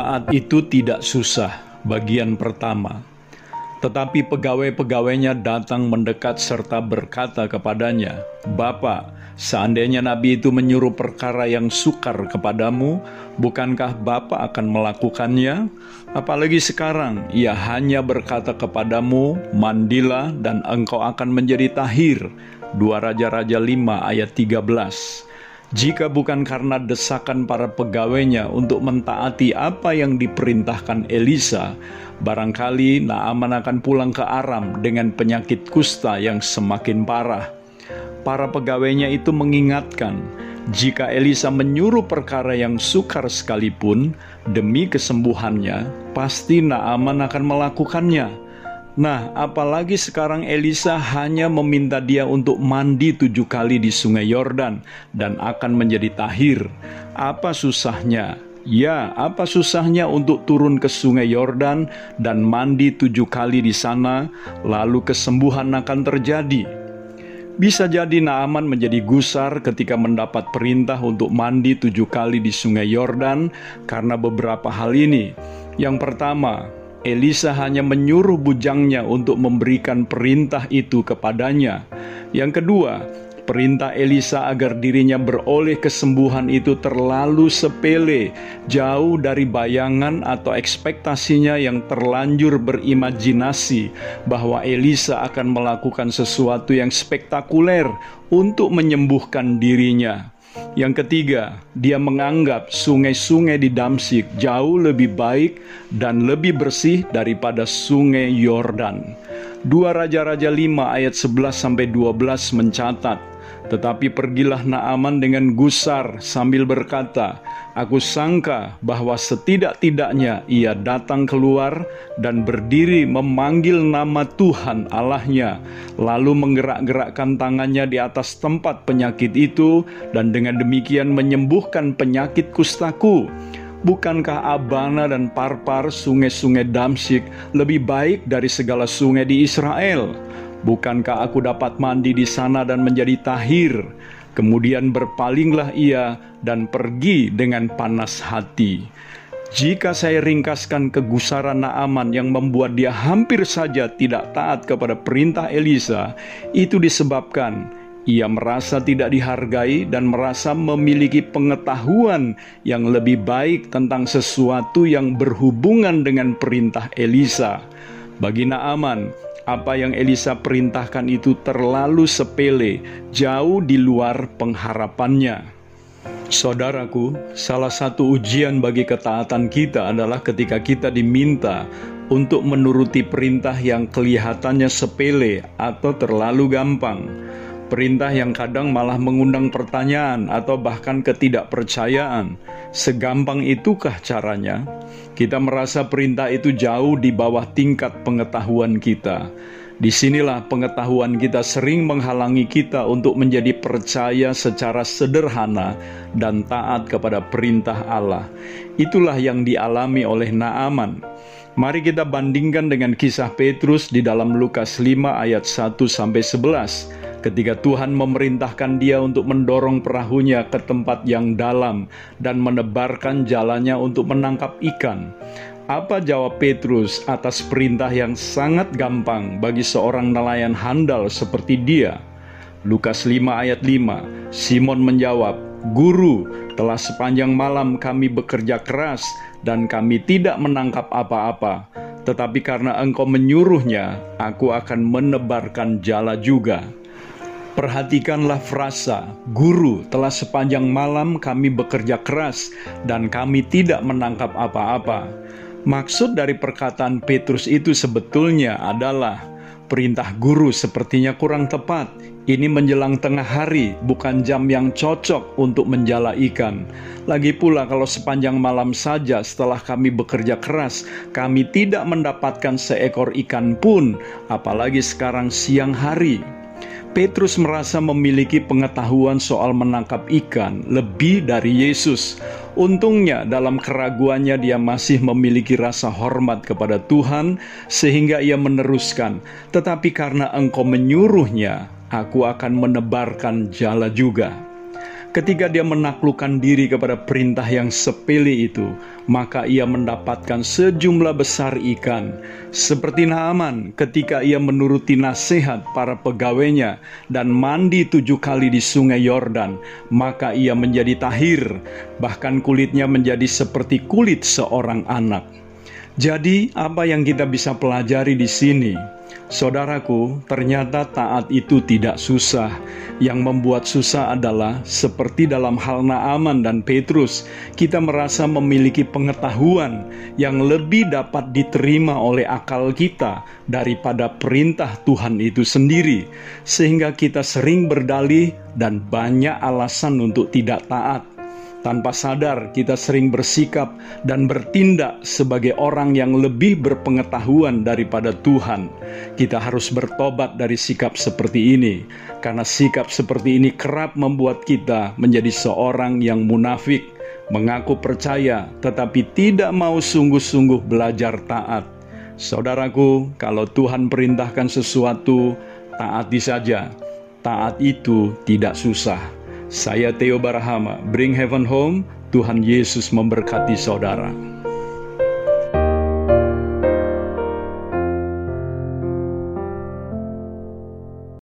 taat itu tidak susah, bagian pertama. Tetapi pegawai-pegawainya datang mendekat serta berkata kepadanya, Bapak, seandainya Nabi itu menyuruh perkara yang sukar kepadamu, bukankah Bapak akan melakukannya? Apalagi sekarang, ia hanya berkata kepadamu, Mandilah dan engkau akan menjadi tahir. 2 Raja-Raja 5 ayat 13 jika bukan karena desakan para pegawainya untuk mentaati apa yang diperintahkan Elisa, barangkali Naaman akan pulang ke Aram dengan penyakit kusta yang semakin parah. Para pegawainya itu mengingatkan, jika Elisa menyuruh perkara yang sukar sekalipun demi kesembuhannya, pasti Naaman akan melakukannya Nah, apalagi sekarang Elisa hanya meminta dia untuk mandi tujuh kali di sungai Yordan dan akan menjadi tahir. Apa susahnya? Ya, apa susahnya untuk turun ke sungai Yordan dan mandi tujuh kali di sana, lalu kesembuhan akan terjadi. Bisa jadi Naaman menjadi gusar ketika mendapat perintah untuk mandi tujuh kali di sungai Yordan karena beberapa hal ini. Yang pertama, Elisa hanya menyuruh bujangnya untuk memberikan perintah itu kepadanya. Yang kedua, perintah Elisa agar dirinya beroleh kesembuhan itu terlalu sepele, jauh dari bayangan atau ekspektasinya yang terlanjur berimajinasi bahwa Elisa akan melakukan sesuatu yang spektakuler untuk menyembuhkan dirinya. Yang ketiga, dia menganggap sungai-sungai di Damsik jauh lebih baik dan lebih bersih daripada sungai Yordan. Dua Raja-Raja 5 ayat 11 sampai 12 mencatat, tetapi pergilah Naaman dengan gusar sambil berkata, Aku sangka bahwa setidak-tidaknya ia datang keluar dan berdiri memanggil nama Tuhan Allahnya, lalu menggerak-gerakkan tangannya di atas tempat penyakit itu, dan dengan demikian menyembuhkan penyakit kustaku. Bukankah Abana dan Parpar, sungai-sungai Damsik, lebih baik dari segala sungai di Israel? Bukankah aku dapat mandi di sana dan menjadi tahir? Kemudian berpalinglah ia dan pergi dengan panas hati. Jika saya ringkaskan kegusaran Naaman yang membuat dia hampir saja tidak taat kepada perintah Elisa, itu disebabkan ia merasa tidak dihargai dan merasa memiliki pengetahuan yang lebih baik tentang sesuatu yang berhubungan dengan perintah Elisa. Bagi Naaman, apa yang Elisa perintahkan itu terlalu sepele, jauh di luar pengharapannya. Saudaraku, salah satu ujian bagi ketaatan kita adalah ketika kita diminta untuk menuruti perintah yang kelihatannya sepele atau terlalu gampang. Perintah yang kadang malah mengundang pertanyaan atau bahkan ketidakpercayaan. Segampang itukah caranya? Kita merasa perintah itu jauh di bawah tingkat pengetahuan kita. Di sinilah pengetahuan kita sering menghalangi kita untuk menjadi percaya secara sederhana dan taat kepada perintah Allah. Itulah yang dialami oleh Naaman. Mari kita bandingkan dengan kisah Petrus di dalam Lukas 5 ayat 1 sampai 11 ketika Tuhan memerintahkan dia untuk mendorong perahunya ke tempat yang dalam dan menebarkan jalannya untuk menangkap ikan. Apa jawab Petrus atas perintah yang sangat gampang bagi seorang nelayan handal seperti dia? Lukas 5 ayat 5, Simon menjawab, Guru, telah sepanjang malam kami bekerja keras dan kami tidak menangkap apa-apa. Tetapi karena engkau menyuruhnya, aku akan menebarkan jala juga. Perhatikanlah frasa, Guru, telah sepanjang malam kami bekerja keras dan kami tidak menangkap apa-apa. Maksud dari perkataan Petrus itu sebetulnya adalah perintah guru sepertinya kurang tepat. Ini menjelang tengah hari, bukan jam yang cocok untuk menjala ikan. Lagi pula, kalau sepanjang malam saja setelah kami bekerja keras, kami tidak mendapatkan seekor ikan pun, apalagi sekarang siang hari. Petrus merasa memiliki pengetahuan soal menangkap ikan lebih dari Yesus. Untungnya, dalam keraguannya, dia masih memiliki rasa hormat kepada Tuhan, sehingga ia meneruskan, "Tetapi karena Engkau menyuruhnya, aku akan menebarkan jala juga." Ketika dia menaklukkan diri kepada perintah yang sepele itu, maka ia mendapatkan sejumlah besar ikan. Seperti Naaman ketika ia menuruti nasihat para pegawainya dan mandi tujuh kali di sungai Yordan, maka ia menjadi tahir, bahkan kulitnya menjadi seperti kulit seorang anak. Jadi, apa yang kita bisa pelajari di sini? Saudaraku, ternyata taat itu tidak susah. Yang membuat susah adalah seperti dalam hal Naaman dan Petrus, kita merasa memiliki pengetahuan yang lebih dapat diterima oleh akal kita daripada perintah Tuhan itu sendiri, sehingga kita sering berdalih dan banyak alasan untuk tidak taat. Tanpa sadar, kita sering bersikap dan bertindak sebagai orang yang lebih berpengetahuan daripada Tuhan. Kita harus bertobat dari sikap seperti ini, karena sikap seperti ini kerap membuat kita menjadi seorang yang munafik, mengaku percaya tetapi tidak mau sungguh-sungguh belajar taat. Saudaraku, kalau Tuhan perintahkan sesuatu, taati saja. Taat itu tidak susah. Saya Theo Barahama, Bring Heaven Home, Tuhan Yesus memberkati saudara.